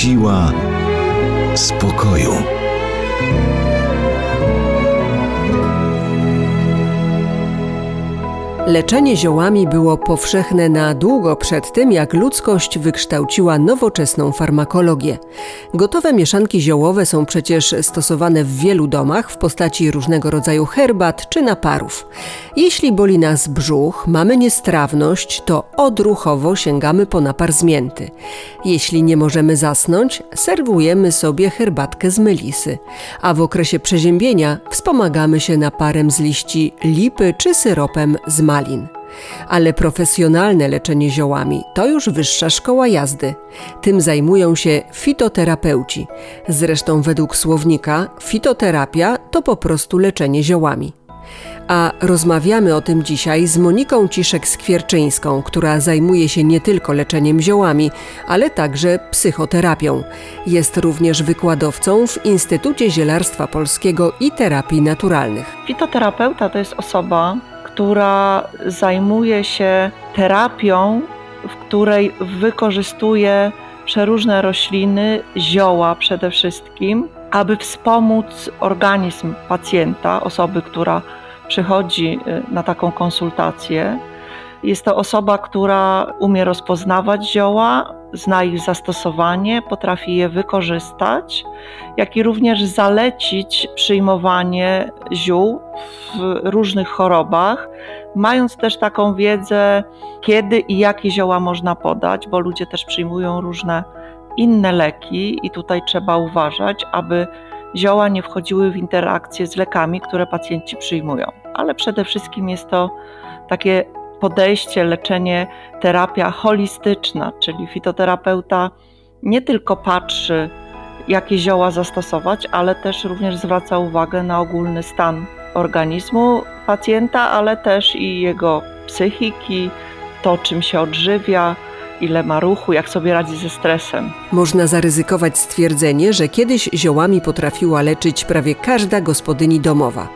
Siła spokoju. Leczenie ziołami było powszechne na długo przed tym, jak ludzkość wykształciła nowoczesną farmakologię. Gotowe mieszanki ziołowe są przecież stosowane w wielu domach w postaci różnego rodzaju herbat czy naparów. Jeśli boli nas brzuch, mamy niestrawność, to odruchowo sięgamy po napar z mięty. Jeśli nie możemy zasnąć, serwujemy sobie herbatkę z melisy, a w okresie przeziębienia wspomagamy się naparem z liści lipy czy syropem z malin. Ale profesjonalne leczenie ziołami to już wyższa szkoła jazdy. Tym zajmują się fitoterapeuci. Zresztą według słownika fitoterapia to po prostu leczenie ziołami. A rozmawiamy o tym dzisiaj z Moniką Ciszek-Skwierczyńską, która zajmuje się nie tylko leczeniem ziołami, ale także psychoterapią. Jest również wykładowcą w Instytucie Zielarstwa Polskiego i Terapii Naturalnych. Fitoterapeuta to jest osoba, która zajmuje się terapią, w której wykorzystuje przeróżne rośliny, zioła przede wszystkim, aby wspomóc organizm pacjenta, osoby, która przychodzi y, na taką konsultację. Jest to osoba, która umie rozpoznawać zioła, zna ich zastosowanie, potrafi je wykorzystać, jak i również zalecić przyjmowanie ziół w różnych chorobach, mając też taką wiedzę, kiedy i jakie zioła można podać, bo ludzie też przyjmują różne inne leki i tutaj trzeba uważać, aby zioła nie wchodziły w interakcję z lekami, które pacjenci przyjmują. Ale przede wszystkim jest to takie podejście, leczenie, terapia holistyczna, czyli fitoterapeuta nie tylko patrzy, jakie zioła zastosować, ale też również zwraca uwagę na ogólny stan organizmu pacjenta, ale też i jego psychiki, to czym się odżywia, ile ma ruchu, jak sobie radzi ze stresem. Można zaryzykować stwierdzenie, że kiedyś ziołami potrafiła leczyć prawie każda gospodyni domowa,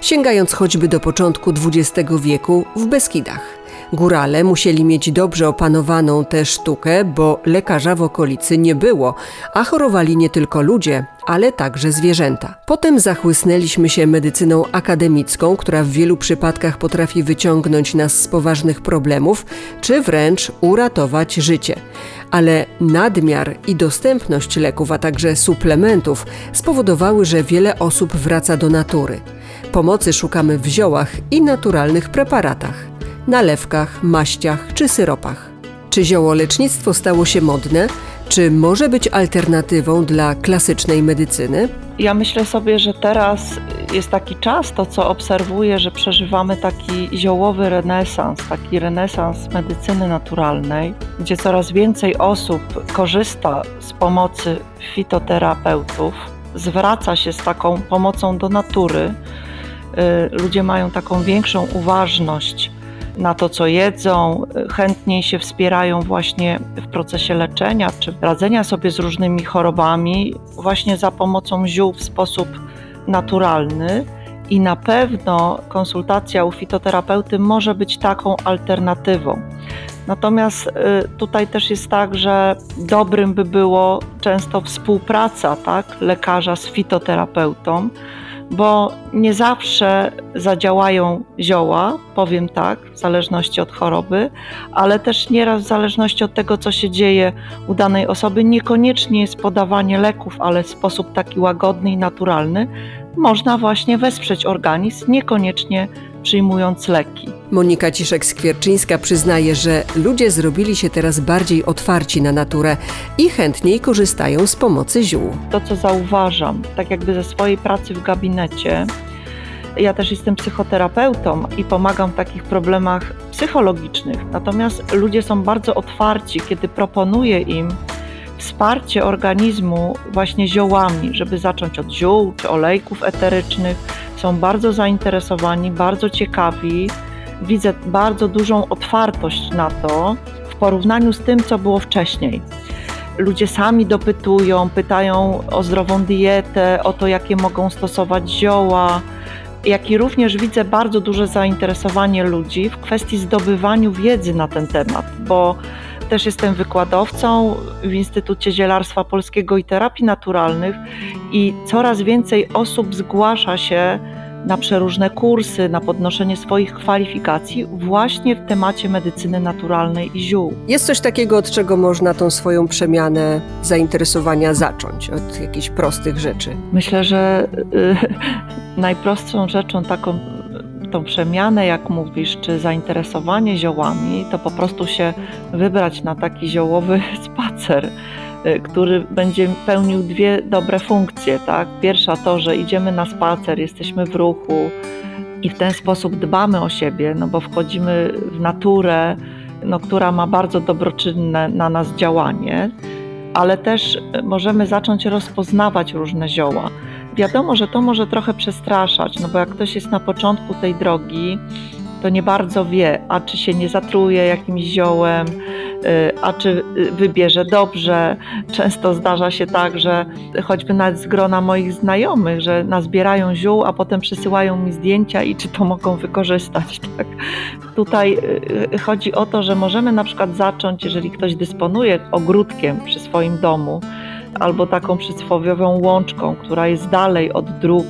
sięgając choćby do początku XX wieku w Beskidach. Górale musieli mieć dobrze opanowaną tę sztukę, bo lekarza w okolicy nie było, a chorowali nie tylko ludzie, ale także zwierzęta. Potem zachłysnęliśmy się medycyną akademicką, która w wielu przypadkach potrafi wyciągnąć nas z poważnych problemów, czy wręcz uratować życie. Ale nadmiar i dostępność leków, a także suplementów spowodowały, że wiele osób wraca do natury. Pomocy szukamy w ziołach i naturalnych preparatach nalewkach, maściach czy syropach. Czy ziołolecznictwo stało się modne? Czy może być alternatywą dla klasycznej medycyny? Ja myślę sobie, że teraz jest taki czas, to co obserwuję, że przeżywamy taki ziołowy renesans, taki renesans medycyny naturalnej, gdzie coraz więcej osób korzysta z pomocy fitoterapeutów, zwraca się z taką pomocą do natury. Y, ludzie mają taką większą uważność na to, co jedzą, chętniej się wspierają właśnie w procesie leczenia czy radzenia sobie z różnymi chorobami, właśnie za pomocą ziół w sposób naturalny. I na pewno konsultacja u fitoterapeuty może być taką alternatywą. Natomiast y, tutaj też jest tak, że dobrym by było często współpraca tak, lekarza z fitoterapeutą, bo nie zawsze zadziałają zioła, powiem tak, w zależności od choroby, ale też nieraz w zależności od tego, co się dzieje u danej osoby, niekoniecznie jest podawanie leków, ale w sposób taki łagodny i naturalny, można właśnie wesprzeć organizm, niekoniecznie przyjmując leki. Monika Ciszek-Skwierczyńska przyznaje, że ludzie zrobili się teraz bardziej otwarci na naturę i chętniej korzystają z pomocy ziół. To, co zauważam, tak jakby ze swojej pracy w gabinecie, Ja też jestem psychoterapeutą i pomagam w takich problemach psychologicznych. Natomiast ludzie są bardzo otwarci, kiedy proponuję im wsparcie organizmu właśnie ziołami, żeby zacząć od ziół czy olejków eterycznych. Są bardzo zainteresowani, bardzo ciekawi. Widzę bardzo dużą otwartość na to w porównaniu z tym, co było wcześniej. Ludzie sami dopytują, pytają o zdrową dietę, o to, jakie mogą stosować zioła, jak i również widzę bardzo duże zainteresowanie ludzi w kwestii zdobywaniu wiedzy na ten temat, bo też jestem wykładowcą w Instytucie Zielarstwa Polskiego i Terapii Naturalnych i coraz więcej osób zgłasza się na przeróżne kursy, na podnoszenie swoich kwalifikacji właśnie w temacie medycyny naturalnej i ziół. Jest coś takiego, od czego można tą swoją przemianę zainteresowania zacząć, od jakichś prostych rzeczy? Myślę, że y, najprostszą rzeczą taką tą przemianę, jak mówisz, czy zainteresowanie ziołami, to po prostu się wybrać na taki ziołowy spacer, y, który będzie pełnił dwie dobre funkcje. Tak? Pierwsza to, że idziemy na spacer, jesteśmy w ruchu i w ten sposób dbamy o siebie, no bo wchodzimy w naturę, no, która ma bardzo dobroczynne na nas działanie, ale też możemy zacząć rozpoznawać różne zioła. Wiadomo, że to może trochę przestraszać, no bo jak ktoś jest na początku tej drogi, to nie bardzo wie, a czy się nie zatruje jakimś ziołem, y, a czy y, wybierze dobrze. Często zdarza się tak, że choćby nawet z grona moich znajomych, że nazbierają ziół, a potem przysyłają mi zdjęcia i czy to mogą wykorzystać. Tak? Tutaj y, chodzi o to, że możemy na przykład zacząć, jeżeli ktoś dysponuje ogródkiem przy swoim domu, albo taką przysłowiową łączką, która jest dalej od dróg,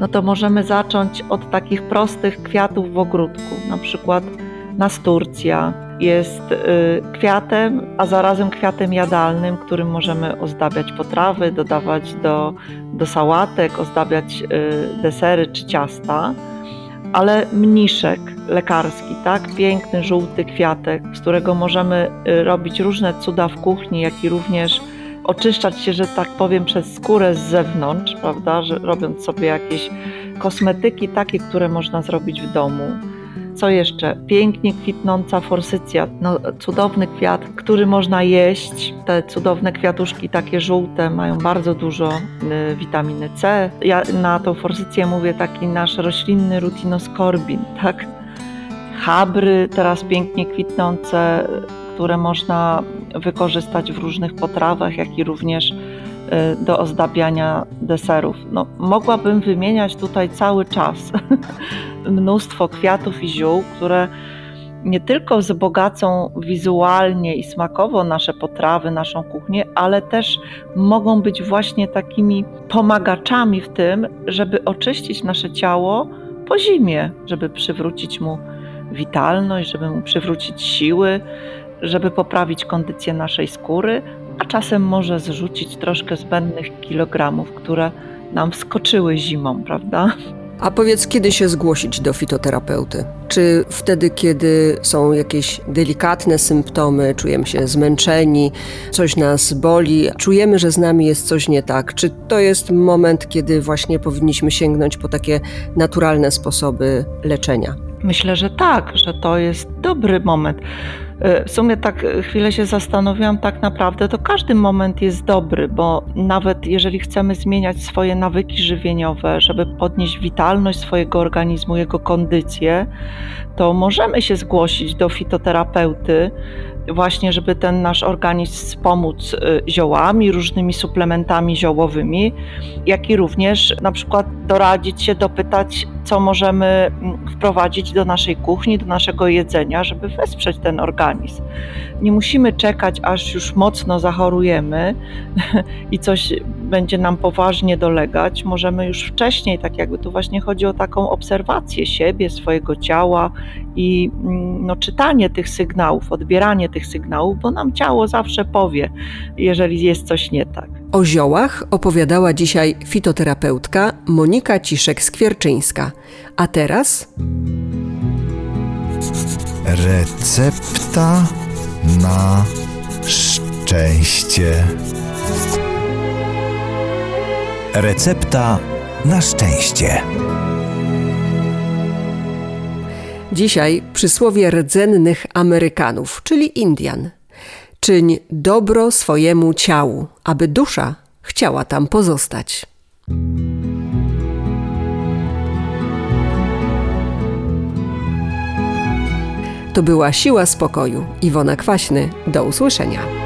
no to możemy zacząć od takich prostych kwiatów w ogródku. Na przykład nasturcja jest y, kwiatem, a zarazem kwiatem jadalnym, którym możemy ozdabiać potrawy, dodawać do, do sałatek, ozdabiać y, desery czy ciasta. Ale mniszek lekarski, tak? Piękny, żółty kwiatek, z którego możemy y, robić różne cuda w kuchni, jak i również oczyszczać się, że tak powiem, przez skórę z zewnątrz, prawda, że robiąc sobie jakieś kosmetyki takie, które można zrobić w domu. Co jeszcze? Pięknie kwitnąca forsycja, no, cudowny kwiat, który można jeść. Te cudowne kwiatuszki, takie żółte, mają bardzo dużo y, witaminy C. Ja na tą forsycję mówię taki nasz roślinny rutinoskorbin, tak? Chabry teraz pięknie kwitnące, które można wykorzystać w różnych potrawach, jak i również y, do ozdabiania deserów. No, mogłabym wymieniać tutaj cały czas mnóstwo kwiatów i ziół, które nie tylko wzbogacą wizualnie i smakowo nasze potrawy, naszą kuchnię, ale też mogą być właśnie takimi pomagaczami w tym, żeby oczyścić nasze ciało po zimie, żeby przywrócić mu witalność, żeby mu przywrócić siły, żeby poprawić kondycję naszej skóry, a czasem może zrzucić troszkę zbędnych kilogramów, które nam wskoczyły zimą, prawda? A powiedz, kiedy się zgłosić do fitoterapeuty? Czy wtedy, kiedy są jakieś delikatne symptomy, czujemy się zmęczeni, coś nas boli, czujemy, że z nami jest coś nie tak? Czy to jest moment, kiedy właśnie powinniśmy sięgnąć po takie naturalne sposoby leczenia? Myślę, że tak, że to jest dobry moment. E, w sumie tak chwilę się zastanowiłam, tak naprawdę to każdy moment jest dobry, bo nawet jeżeli chcemy zmieniać swoje nawyki żywieniowe, żeby podnieść witalność swojego organizmu, jego kondycję, to możemy się zgłosić do fitoterapeuty, właśnie żeby ten nasz organizm wspomóc y, ziołami, różnymi suplementami ziołowymi, jak i również na przykład doradzić się, dopytać, co możemy mm, wprowadzić do naszej kuchni, do naszego jedzenia, żeby wesprzeć ten organizm. Nie musimy czekać, aż już mocno zachorujemy i coś będzie nam poważnie dolegać. Możemy już wcześniej, tak jakby tu właśnie chodzi o taką obserwację siebie, swojego ciała i mm, no, czytanie tych sygnałów, odbieranie tych sygnałów, bo nam ciało zawsze powie, jeżeli jest coś nie tak. O ziołach opowiadała dzisiaj fitoterapeutka Monika Ciszek-Skwierczyńska. A teraz... Recepta na szczęście. Recepta na szczęście. Dzisiaj przysłowie rdzennych Amerykanów, czyli Indian. Czyń dobro swojemu ciału, aby dusza chciała tam pozostać. To była Siła Spokoju. Iwona Kwaśny. Do usłyszenia.